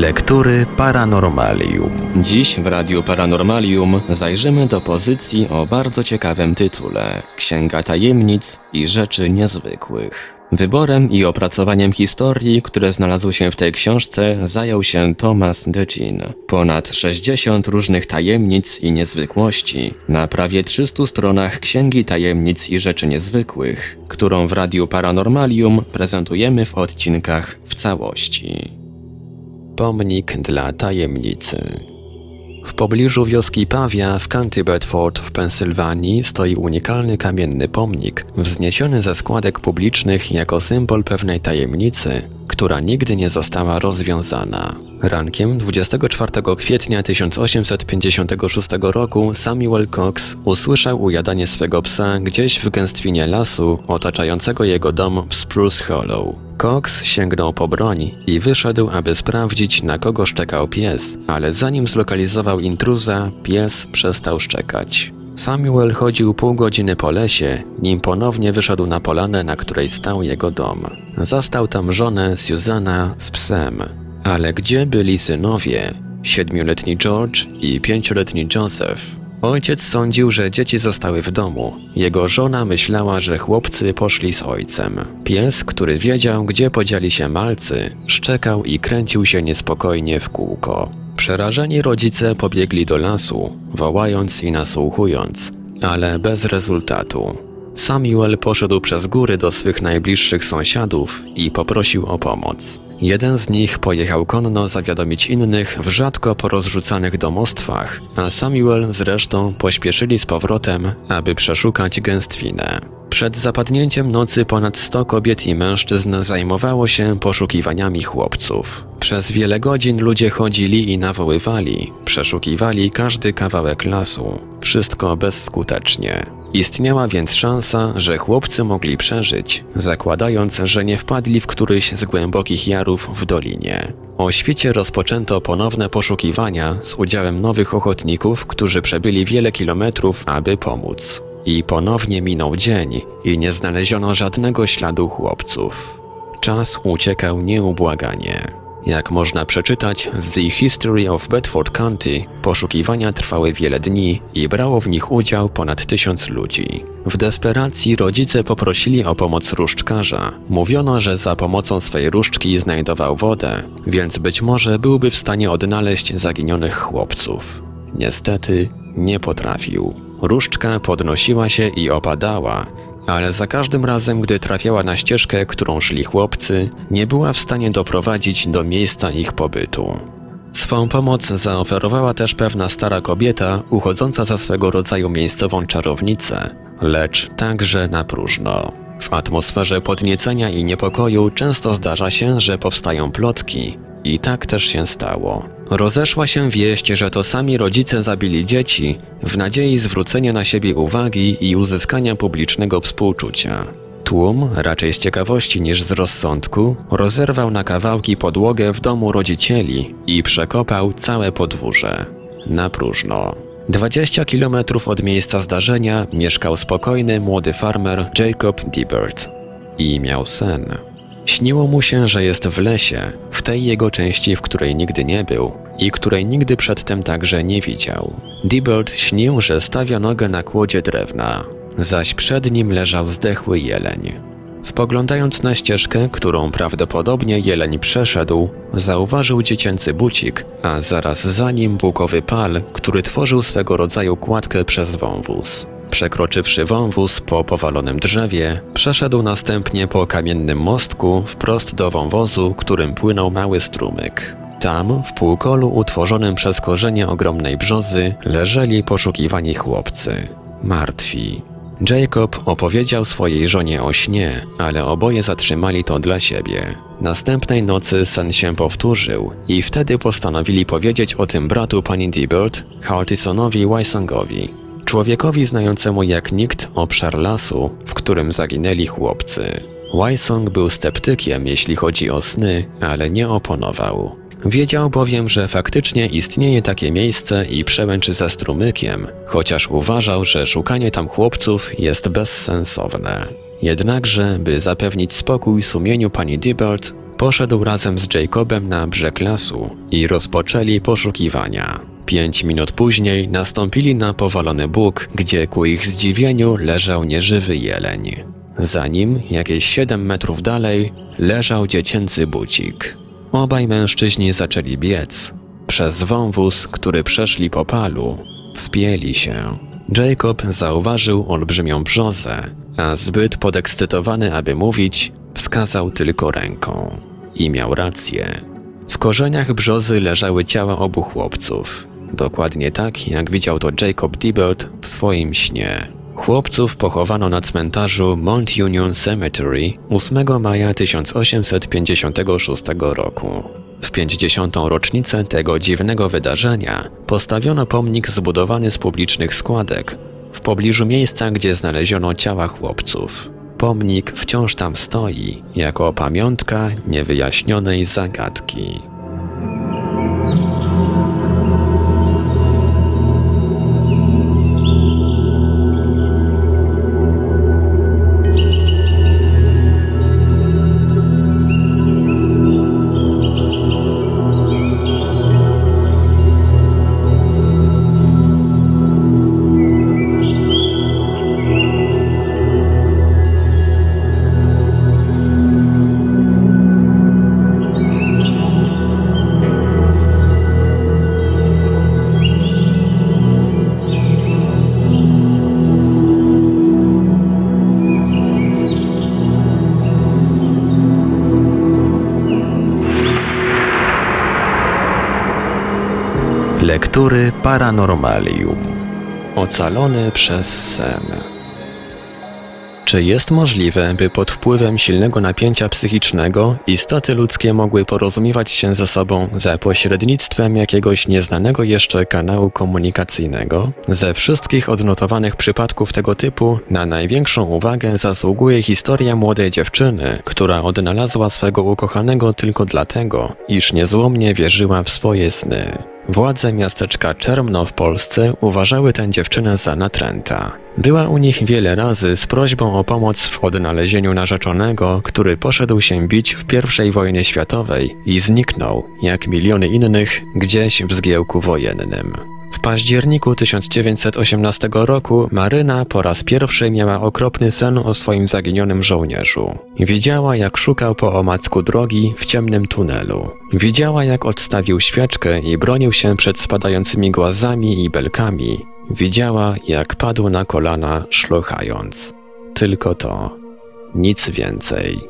Lektury Paranormalium. Dziś w Radiu Paranormalium zajrzymy do pozycji o bardzo ciekawym tytule Księga Tajemnic i Rzeczy Niezwykłych. Wyborem i opracowaniem historii, które znalazły się w tej książce, zajął się Thomas DeGin. Ponad 60 różnych tajemnic i niezwykłości na prawie 300 stronach Księgi Tajemnic i Rzeczy Niezwykłych, którą w Radiu Paranormalium prezentujemy w odcinkach w całości. Pomnik dla tajemnicy. W pobliżu wioski Pawia w County Bedford w Pensylwanii stoi unikalny kamienny pomnik, wzniesiony ze składek publicznych jako symbol pewnej tajemnicy, która nigdy nie została rozwiązana. Rankiem 24 kwietnia 1856 roku Samuel Cox usłyszał ujadanie swego psa gdzieś w gęstwinie lasu otaczającego jego dom Spruce Hollow. Cox sięgnął po broń i wyszedł, aby sprawdzić, na kogo szczekał pies, ale zanim zlokalizował intruza, pies przestał szczekać. Samuel chodził pół godziny po lesie, nim ponownie wyszedł na polanę, na której stał jego dom. Zastał tam żonę Susana z psem. Ale gdzie byli synowie? Siedmioletni George i pięcioletni Joseph. Ojciec sądził, że dzieci zostały w domu. Jego żona myślała, że chłopcy poszli z ojcem. Pies, który wiedział, gdzie podzieli się malcy, szczekał i kręcił się niespokojnie w kółko. Przerażeni rodzice pobiegli do lasu, wołając i nasłuchując, ale bez rezultatu. Samuel poszedł przez góry do swych najbliższych sąsiadów i poprosił o pomoc. Jeden z nich pojechał konno zawiadomić innych w rzadko porozrzucanych domostwach, a Samuel z resztą pośpieszyli z powrotem, aby przeszukać gęstwinę. Przed zapadnięciem nocy ponad 100 kobiet i mężczyzn zajmowało się poszukiwaniami chłopców. Przez wiele godzin ludzie chodzili i nawoływali, przeszukiwali każdy kawałek lasu. Wszystko bezskutecznie. Istniała więc szansa, że chłopcy mogli przeżyć, zakładając, że nie wpadli w któryś z głębokich jarów w dolinie. O świcie rozpoczęto ponowne poszukiwania z udziałem nowych ochotników, którzy przebyli wiele kilometrów, aby pomóc. I ponownie minął dzień i nie znaleziono żadnego śladu chłopców. Czas uciekał nieubłaganie. Jak można przeczytać w The History of Bedford County, poszukiwania trwały wiele dni i brało w nich udział ponad tysiąc ludzi. W desperacji rodzice poprosili o pomoc różdżkarza. Mówiono, że za pomocą swej różdżki znajdował wodę, więc być może byłby w stanie odnaleźć zaginionych chłopców. Niestety nie potrafił. Różdżka podnosiła się i opadała, ale za każdym razem, gdy trafiała na ścieżkę, którą szli chłopcy, nie była w stanie doprowadzić do miejsca ich pobytu. Swą pomoc zaoferowała też pewna stara kobieta, uchodząca za swego rodzaju miejscową czarownicę, lecz także na próżno. W atmosferze podniecenia i niepokoju często zdarza się, że powstają plotki, i tak też się stało. Rozeszła się wieść, że to sami rodzice zabili dzieci w nadziei zwrócenia na siebie uwagi i uzyskania publicznego współczucia. Tłum, raczej z ciekawości niż z rozsądku, rozerwał na kawałki podłogę w domu rodzicieli i przekopał całe podwórze. Na próżno. 20 kilometrów od miejsca zdarzenia mieszkał spokojny młody farmer Jacob Dibert i miał sen. Śniło mu się, że jest w lesie, w tej jego części, w której nigdy nie był i której nigdy przedtem także nie widział. Dibert śnił, że stawia nogę na kłodzie drewna, zaś przed nim leżał zdechły jeleń. Spoglądając na ścieżkę, którą prawdopodobnie jeleń przeszedł, zauważył dziecięcy bucik, a zaraz za nim bukowy pal, który tworzył swego rodzaju kładkę przez wąwóz. Przekroczywszy wąwóz po powalonym drzewie, przeszedł następnie po kamiennym mostku wprost do wąwozu, którym płynął mały strumyk. Tam, w półkolu utworzonym przez korzenie ogromnej brzozy, leżeli poszukiwani chłopcy. Martwi. Jacob opowiedział swojej żonie o śnie, ale oboje zatrzymali to dla siebie. Następnej nocy sen się powtórzył i wtedy postanowili powiedzieć o tym bratu pani Dibert, Hartisonowi Wysongowi. Człowiekowi znającemu jak nikt obszar lasu, w którym zaginęli chłopcy. Wysong był sceptykiem, jeśli chodzi o sny, ale nie oponował. Wiedział bowiem, że faktycznie istnieje takie miejsce i przełęczy ze strumykiem, chociaż uważał, że szukanie tam chłopców jest bezsensowne. Jednakże, by zapewnić spokój sumieniu pani Dibert, poszedł razem z Jacobem na brzeg lasu i rozpoczęli poszukiwania. Pięć minut później nastąpili na powalony bóg, gdzie ku ich zdziwieniu leżał nieżywy jeleń. Za nim, jakieś siedem metrów dalej, leżał dziecięcy bucik. Obaj mężczyźni zaczęli biec. Przez wąwóz, który przeszli po palu, wspięli się. Jacob zauważył olbrzymią brzozę, a zbyt podekscytowany, aby mówić, wskazał tylko ręką. I miał rację. W korzeniach brzozy leżały ciała obu chłopców. Dokładnie tak, jak widział to Jacob Dibert w swoim śnie. Chłopców pochowano na cmentarzu Mount Union Cemetery 8 maja 1856 roku. W 50. rocznicę tego dziwnego wydarzenia postawiono pomnik zbudowany z publicznych składek w pobliżu miejsca, gdzie znaleziono ciała chłopców. Pomnik wciąż tam stoi, jako pamiątka niewyjaśnionej zagadki. Lektury Paranormalium. Ocalony przez sen. Czy jest możliwe, by pod wpływem silnego napięcia psychicznego istoty ludzkie mogły porozumiewać się ze sobą za pośrednictwem jakiegoś nieznanego jeszcze kanału komunikacyjnego? Ze wszystkich odnotowanych przypadków tego typu na największą uwagę zasługuje historia młodej dziewczyny, która odnalazła swego ukochanego tylko dlatego, iż niezłomnie wierzyła w swoje sny. Władze miasteczka Czermno w Polsce uważały tę dziewczynę za natręta. Była u nich wiele razy z prośbą o pomoc w odnalezieniu narzeczonego, który poszedł się bić w I wojnie światowej i zniknął, jak miliony innych, gdzieś w zgiełku wojennym. W październiku 1918 roku Maryna po raz pierwszy miała okropny sen o swoim zaginionym żołnierzu. Widziała, jak szukał po omacku drogi w ciemnym tunelu. Widziała, jak odstawił świeczkę i bronił się przed spadającymi głazami i belkami. Widziała, jak padł na kolana, szlochając. Tylko to. Nic więcej.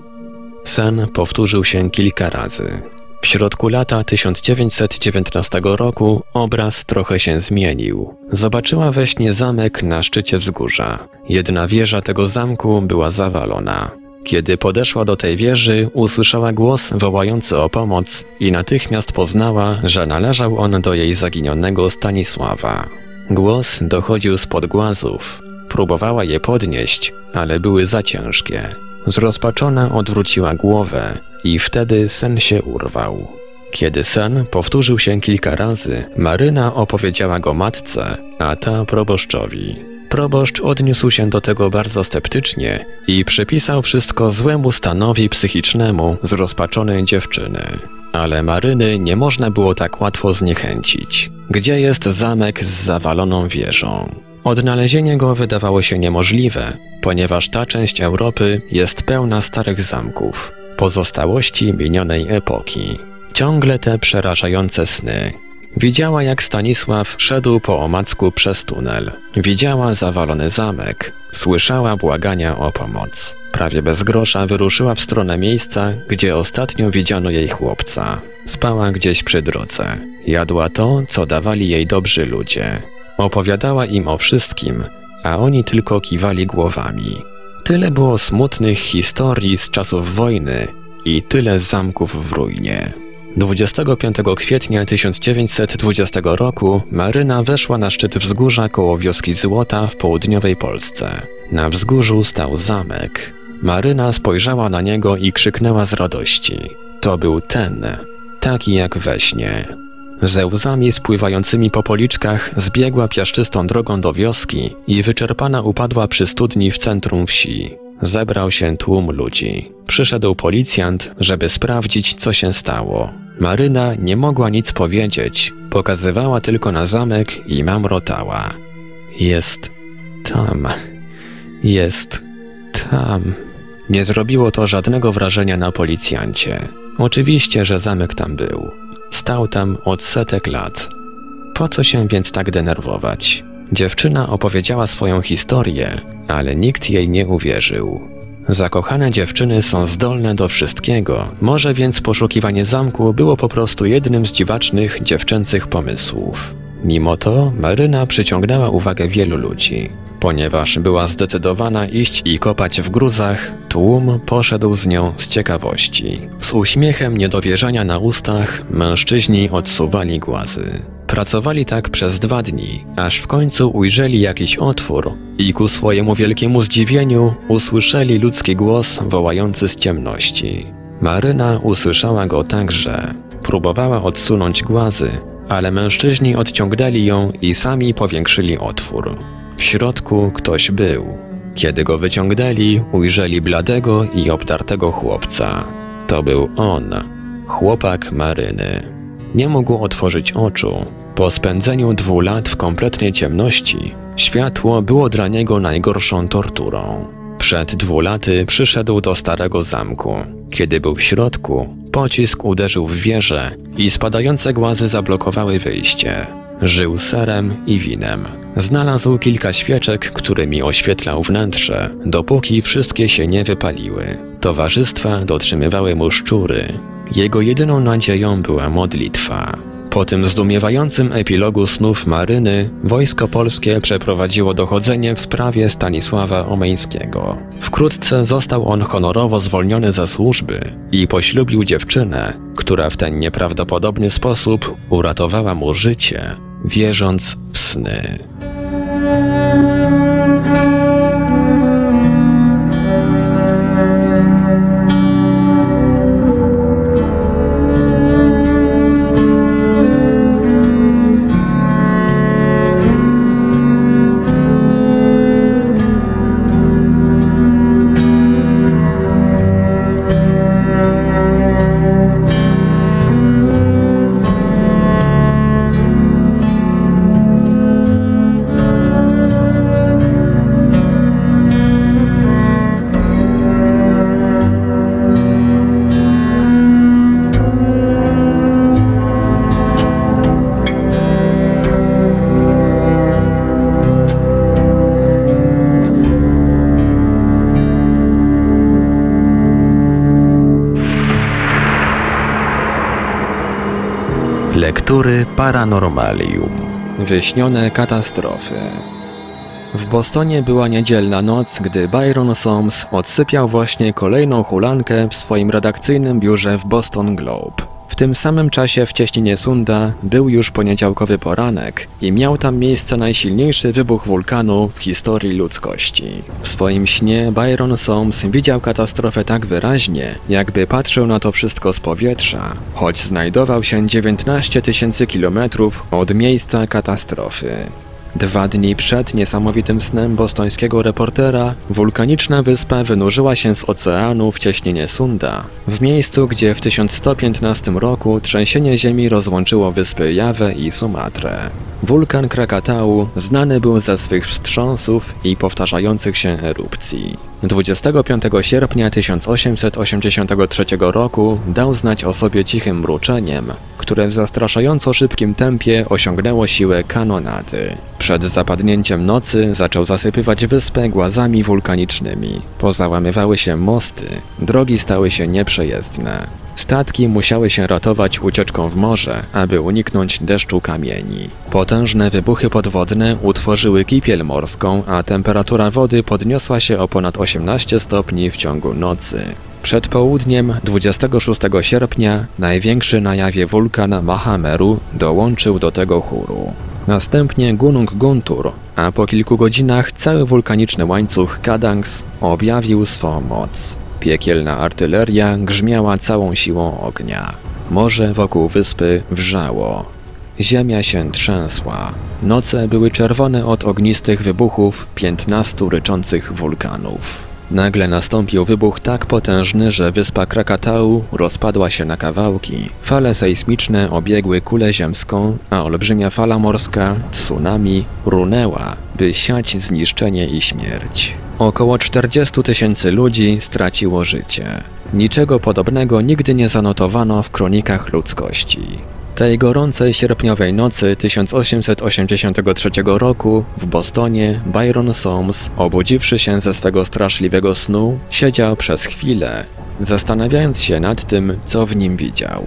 Sen powtórzył się kilka razy. W środku lata 1919 roku obraz trochę się zmienił. Zobaczyła we śnie zamek na szczycie wzgórza. Jedna wieża tego zamku była zawalona. Kiedy podeszła do tej wieży, usłyszała głos wołający o pomoc i natychmiast poznała, że należał on do jej zaginionego Stanisława. Głos dochodził spod głazów. Próbowała je podnieść, ale były za ciężkie. Zrozpaczona odwróciła głowę i wtedy sen się urwał. Kiedy sen powtórzył się kilka razy, Maryna opowiedziała go matce, a ta proboszczowi. Proboszcz odniósł się do tego bardzo sceptycznie i przypisał wszystko złemu stanowi psychicznemu zrozpaczonej dziewczyny. Ale Maryny nie można było tak łatwo zniechęcić. Gdzie jest zamek z zawaloną wieżą? Odnalezienie go wydawało się niemożliwe, ponieważ ta część Europy jest pełna starych zamków, pozostałości minionej epoki. Ciągle te przerażające sny. Widziała, jak Stanisław szedł po omacku przez tunel. Widziała zawalony zamek. Słyszała błagania o pomoc. Prawie bez grosza wyruszyła w stronę miejsca, gdzie ostatnio widziano jej chłopca. Spała gdzieś przy drodze. Jadła to, co dawali jej dobrzy ludzie. Opowiadała im o wszystkim, a oni tylko kiwali głowami. Tyle było smutnych historii z czasów wojny i tyle zamków w ruinie. 25 kwietnia 1920 roku Maryna weszła na szczyt wzgórza koło wioski Złota w południowej Polsce. Na wzgórzu stał zamek. Maryna spojrzała na niego i krzyknęła z radości. To był ten, taki jak we śnie. Ze łzami spływającymi po policzkach zbiegła piaszczystą drogą do wioski i wyczerpana upadła przy studni w centrum wsi. zebrał się tłum ludzi. Przyszedł policjant, żeby sprawdzić, co się stało. Maryna nie mogła nic powiedzieć, pokazywała tylko na zamek i mamrotała. Jest tam. Jest tam. Nie zrobiło to żadnego wrażenia na policjancie. Oczywiście, że zamek tam był. Stał tam od setek lat. Po co się więc tak denerwować? Dziewczyna opowiedziała swoją historię, ale nikt jej nie uwierzył. Zakochane dziewczyny są zdolne do wszystkiego, może więc poszukiwanie zamku było po prostu jednym z dziwacznych dziewczęcych pomysłów. Mimo to Maryna przyciągnęła uwagę wielu ludzi. Ponieważ była zdecydowana iść i kopać w gruzach, tłum poszedł z nią z ciekawości. Z uśmiechem niedowierzania na ustach mężczyźni odsuwali głazy. Pracowali tak przez dwa dni, aż w końcu ujrzeli jakiś otwór i ku swojemu wielkiemu zdziwieniu usłyszeli ludzki głos wołający z ciemności. Maryna usłyszała go także. Próbowała odsunąć głazy, ale mężczyźni odciągnęli ją i sami powiększyli otwór. W środku ktoś był. Kiedy go wyciągnęli, ujrzeli bladego i obdartego chłopca. To był on, chłopak Maryny. Nie mógł otworzyć oczu. Po spędzeniu dwóch lat w kompletnej ciemności, światło było dla niego najgorszą torturą. Przed dwu laty przyszedł do starego zamku. Kiedy był w środku, pocisk uderzył w wieżę i spadające głazy zablokowały wyjście. Żył serem i winem. Znalazł kilka świeczek, którymi oświetlał wnętrze, dopóki wszystkie się nie wypaliły. Towarzystwa dotrzymywały mu szczury. Jego jedyną nadzieją była modlitwa. Po tym zdumiewającym epilogu snów Maryny, wojsko polskie przeprowadziło dochodzenie w sprawie Stanisława Omeńskiego. Wkrótce został on honorowo zwolniony ze służby i poślubił dziewczynę, która w ten nieprawdopodobny sposób uratowała mu życie, wierząc w sny. Lektury Paranormalium. Wyśnione katastrofy. W Bostonie była niedzielna noc, gdy Byron Soames odsypiał właśnie kolejną hulankę w swoim redakcyjnym biurze w Boston Globe. Tym samym czasie w cieśninie Sunda był już poniedziałkowy poranek i miał tam miejsce najsilniejszy wybuch wulkanu w historii ludzkości. W swoim śnie Byron Soames widział katastrofę tak wyraźnie, jakby patrzył na to wszystko z powietrza, choć znajdował się 19 tysięcy kilometrów od miejsca katastrofy. Dwa dni przed niesamowitym snem bostońskiego reportera, wulkaniczna wyspa wynurzyła się z oceanu w cieśninie Sunda, w miejscu, gdzie w 1115 roku trzęsienie ziemi rozłączyło wyspy Jawę i Sumatrę. Wulkan Krakatau znany był ze swych wstrząsów i powtarzających się erupcji. 25 sierpnia 1883 roku dał znać o sobie cichym mruczeniem, które w zastraszająco szybkim tempie osiągnęło siłę kanonady. Przed zapadnięciem nocy zaczął zasypywać wyspę głazami wulkanicznymi. Pozałamywały się mosty, drogi stały się nieprzejezdne. Statki musiały się ratować ucieczką w morze, aby uniknąć deszczu kamieni. Potężne wybuchy podwodne utworzyły kipiel morską, a temperatura wody podniosła się o ponad 18 stopni w ciągu nocy. Przed południem 26 sierpnia największy na jawie wulkan Mahameru dołączył do tego chóru. Następnie Gunung Guntur, a po kilku godzinach cały wulkaniczny łańcuch Kadangs objawił swą moc. Piekielna artyleria grzmiała całą siłą ognia. Morze wokół wyspy wrzało. Ziemia się trzęsła. Noce były czerwone od ognistych wybuchów piętnastu ryczących wulkanów. Nagle nastąpił wybuch tak potężny, że wyspa Krakatau rozpadła się na kawałki. Fale sejsmiczne obiegły kulę ziemską, a olbrzymia fala morska, tsunami, runęła, by siać zniszczenie i śmierć. Około 40 tysięcy ludzi straciło życie. Niczego podobnego nigdy nie zanotowano w kronikach ludzkości. Tej gorącej sierpniowej nocy 1883 roku w Bostonie Byron Soames, obudziwszy się ze swego straszliwego snu, siedział przez chwilę, zastanawiając się nad tym, co w nim widział.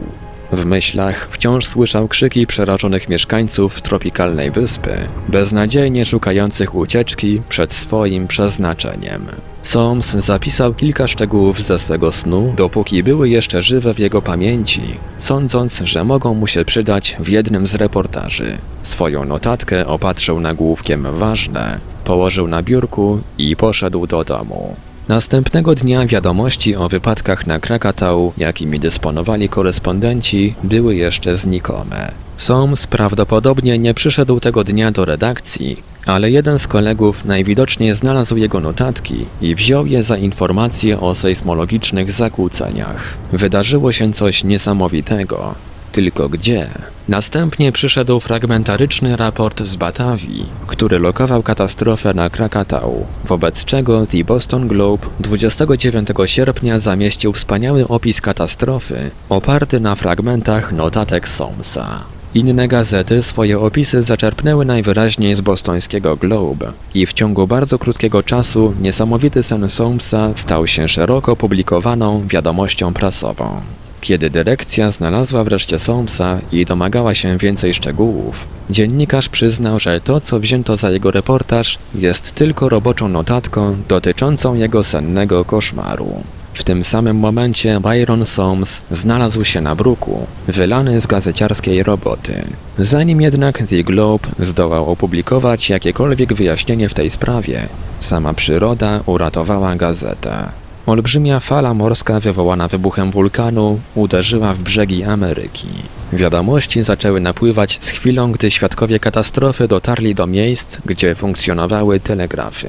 W myślach wciąż słyszał krzyki przerażonych mieszkańców tropikalnej wyspy, beznadziejnie szukających ucieczki przed swoim przeznaczeniem. Soms zapisał kilka szczegółów ze swego snu, dopóki były jeszcze żywe w jego pamięci, sądząc, że mogą mu się przydać w jednym z reportaży. Swoją notatkę opatrzył nagłówkiem ważne, położył na biurku i poszedł do domu. Następnego dnia wiadomości o wypadkach na Krakatau, jakimi dysponowali korespondenci, były jeszcze znikome. Soms prawdopodobnie nie przyszedł tego dnia do redakcji, ale jeden z kolegów najwidoczniej znalazł jego notatki i wziął je za informacje o sejsmologicznych zakłóceniach. Wydarzyło się coś niesamowitego. Tylko gdzie? Następnie przyszedł fragmentaryczny raport z Batawii, który lokował katastrofę na Krakatau, wobec czego The Boston Globe 29 sierpnia zamieścił wspaniały opis katastrofy, oparty na fragmentach notatek Somsa. Inne gazety swoje opisy zaczerpnęły najwyraźniej z bostońskiego Globe i w ciągu bardzo krótkiego czasu niesamowity sen Somsa stał się szeroko publikowaną wiadomością prasową. Kiedy dyrekcja znalazła wreszcie Somsa i domagała się więcej szczegółów, dziennikarz przyznał, że to, co wzięto za jego reportaż, jest tylko roboczą notatką dotyczącą jego sennego koszmaru. W tym samym momencie Byron Soames znalazł się na bruku, wylany z gazeciarskiej roboty. Zanim jednak The Globe zdołał opublikować jakiekolwiek wyjaśnienie w tej sprawie, sama przyroda uratowała gazetę. Olbrzymia fala morska wywołana wybuchem wulkanu uderzyła w brzegi Ameryki. Wiadomości zaczęły napływać z chwilą, gdy świadkowie katastrofy dotarli do miejsc, gdzie funkcjonowały telegrafy.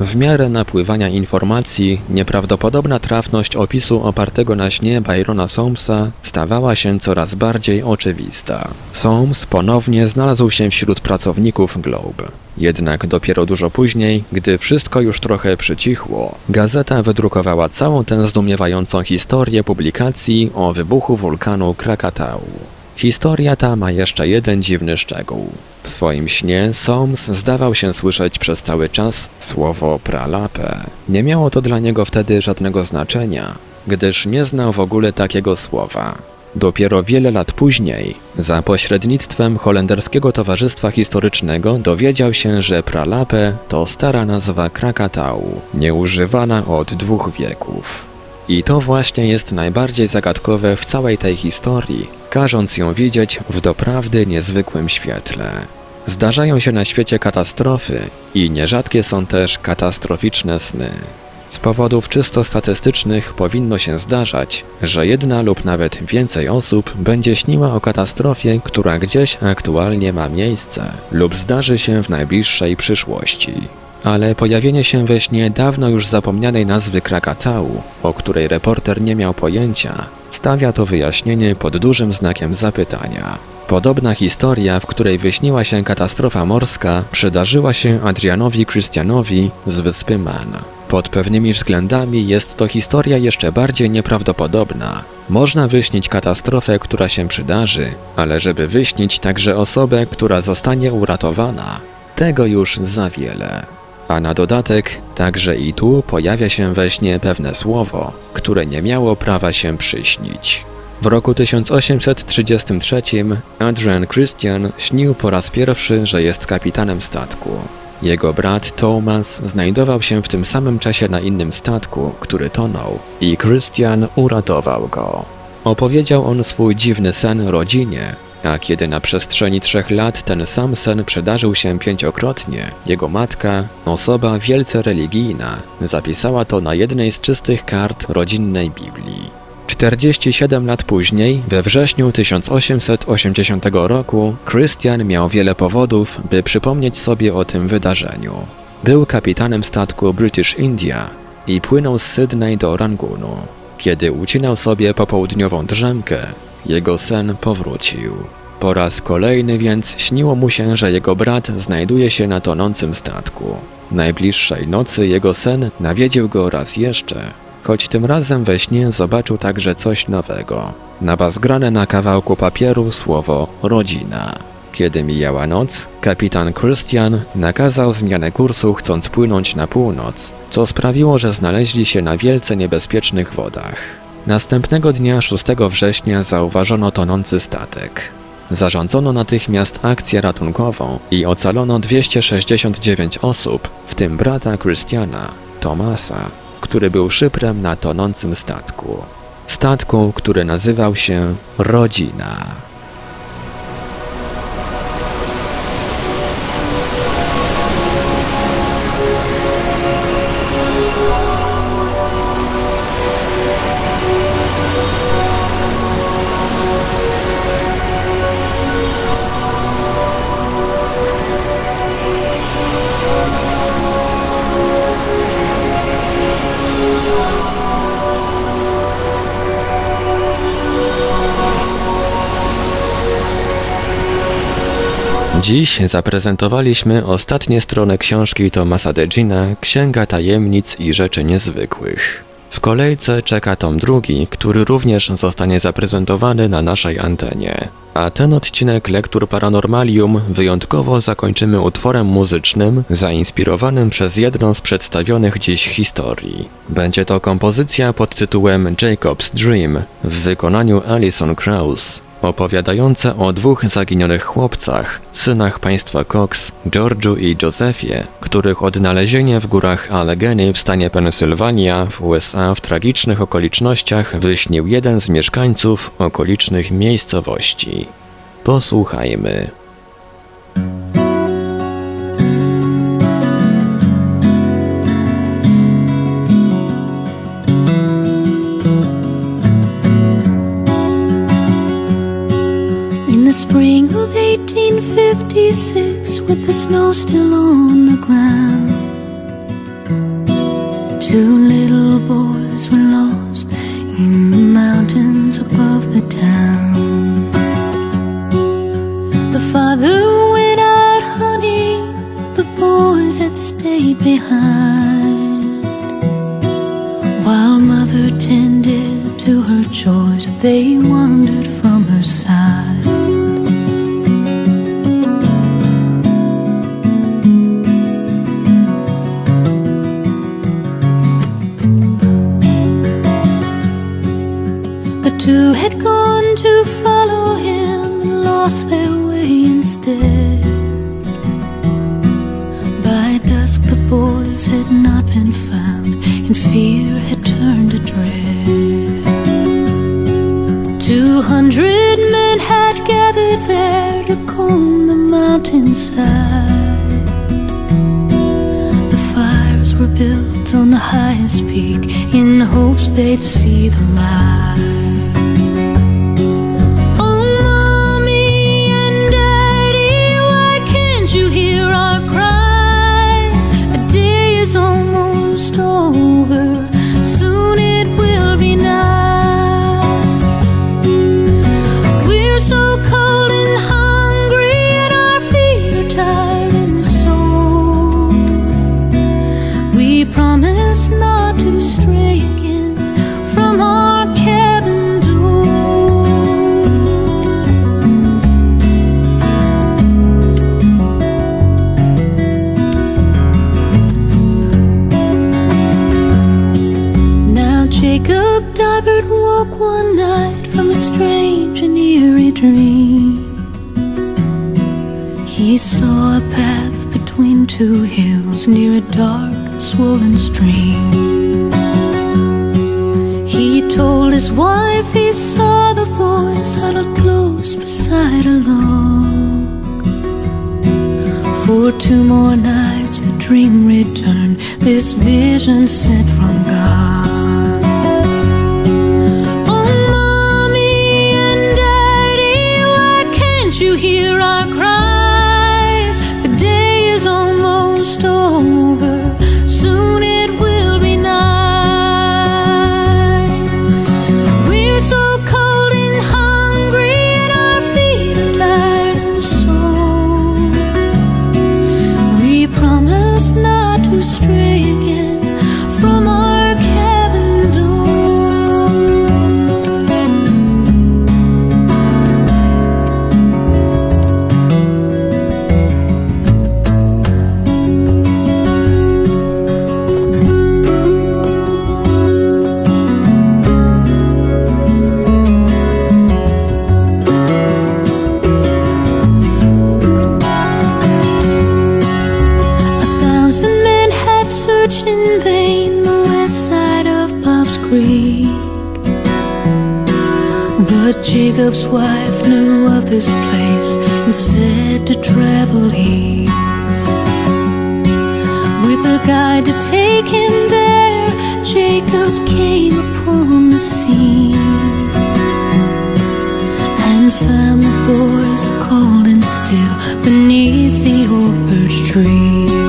W miarę napływania informacji, nieprawdopodobna trafność opisu opartego na śnie Byrona Somesa stawała się coraz bardziej oczywista. Somes ponownie znalazł się wśród pracowników Globe. Jednak dopiero dużo później, gdy wszystko już trochę przycichło, gazeta wydrukowała całą tę zdumiewającą historię publikacji o wybuchu wulkanu Krakatau. Historia ta ma jeszcze jeden dziwny szczegół. W swoim śnie Soms zdawał się słyszeć przez cały czas słowo pralape. Nie miało to dla niego wtedy żadnego znaczenia, gdyż nie znał w ogóle takiego słowa. Dopiero wiele lat później, za pośrednictwem holenderskiego towarzystwa historycznego, dowiedział się, że pralape to stara nazwa Krakatau, nieużywana od dwóch wieków. I to właśnie jest najbardziej zagadkowe w całej tej historii, każąc ją widzieć w doprawdy niezwykłym świetle. Zdarzają się na świecie katastrofy i nierzadkie są też katastroficzne sny. Z powodów czysto statystycznych powinno się zdarzać, że jedna lub nawet więcej osób będzie śniła o katastrofie, która gdzieś aktualnie ma miejsce lub zdarzy się w najbliższej przyszłości. Ale pojawienie się we śnie dawno już zapomnianej nazwy Krakatau, o której reporter nie miał pojęcia, stawia to wyjaśnienie pod dużym znakiem zapytania. Podobna historia, w której wyśniła się katastrofa morska, przydarzyła się Adrianowi Christianowi z wyspy Man. Pod pewnymi względami jest to historia jeszcze bardziej nieprawdopodobna. Można wyśnić katastrofę, która się przydarzy, ale żeby wyśnić także osobę, która zostanie uratowana, tego już za wiele. A na dodatek, także i tu pojawia się we śnie pewne słowo, które nie miało prawa się przyśnić. W roku 1833 Adrian Christian śnił po raz pierwszy, że jest kapitanem statku. Jego brat Thomas znajdował się w tym samym czasie na innym statku, który tonął, i Christian uratował go. Opowiedział on swój dziwny sen rodzinie, a kiedy na przestrzeni trzech lat ten sam sen przydarzył się pięciokrotnie, jego matka, osoba wielce religijna, zapisała to na jednej z czystych kart rodzinnej Biblii. 47 lat później, we wrześniu 1880 roku, Christian miał wiele powodów, by przypomnieć sobie o tym wydarzeniu. Był kapitanem statku British India, i płynął z Sydney do Rangunu. Kiedy ucinał sobie popołudniową drzemkę, jego sen powrócił. Po raz kolejny więc śniło mu się, że jego brat znajduje się na tonącym statku. Najbliższej nocy jego sen nawiedził go raz jeszcze, choć tym razem we śnie zobaczył także coś nowego. Nabazgrane na kawałku papieru słowo rodzina. Kiedy mijała noc, kapitan Christian nakazał zmianę kursu chcąc płynąć na północ, co sprawiło, że znaleźli się na wielce niebezpiecznych wodach. Następnego dnia 6 września zauważono tonący statek. Zarządzono natychmiast akcję ratunkową i ocalono 269 osób, w tym brata Christiana, Tomasa, który był szyprem na tonącym statku. Statku, który nazywał się Rodzina. Dziś zaprezentowaliśmy ostatnie strony książki Tomasa Degina Księga Tajemnic i Rzeczy Niezwykłych. W kolejce czeka tom drugi, który również zostanie zaprezentowany na naszej antenie. A ten odcinek Lektur Paranormalium wyjątkowo zakończymy utworem muzycznym zainspirowanym przez jedną z przedstawionych dziś historii. Będzie to kompozycja pod tytułem Jacob's Dream w wykonaniu Alison Krauss opowiadające o dwóch zaginionych chłopcach, synach państwa Cox, George'u i Josephie, których odnalezienie w górach Allegheny w stanie Pensylwania w USA w tragicznych okolicznościach wyśnił jeden z mieszkańców okolicznych miejscowości. Posłuchajmy. Spring of 1856 with the snow still on the ground. Two little boys were lost in the mountains above the town. The father went out hunting, the boys had stayed behind. While mother tended to her chores, they wandered from her side. Two had gone to follow him and lost their way instead. By dusk, the boys had not been found, and fear had turned to dread. Two hundred men had gathered there to comb the mountainside. The fires were built on the highest peak in hopes they'd see the light. Two hills near a dark and swollen stream. He told his wife he saw the boys huddled close beside a log. For two more nights the dream returned, this vision sent from God. Oh, you hear our cries? time the boys calling still beneath the old birch tree.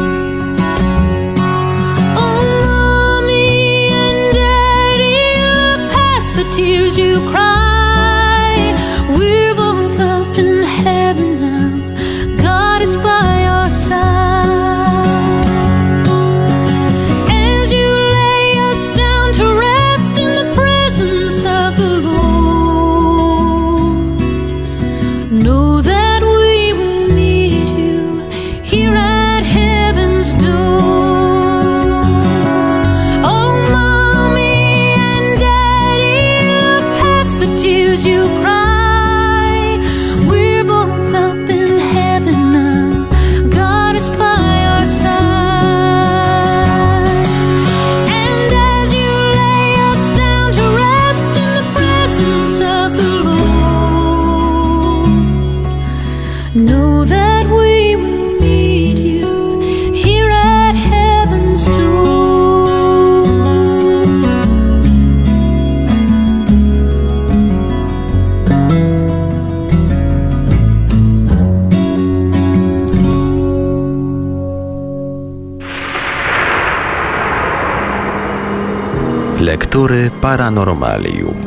Paranormalium.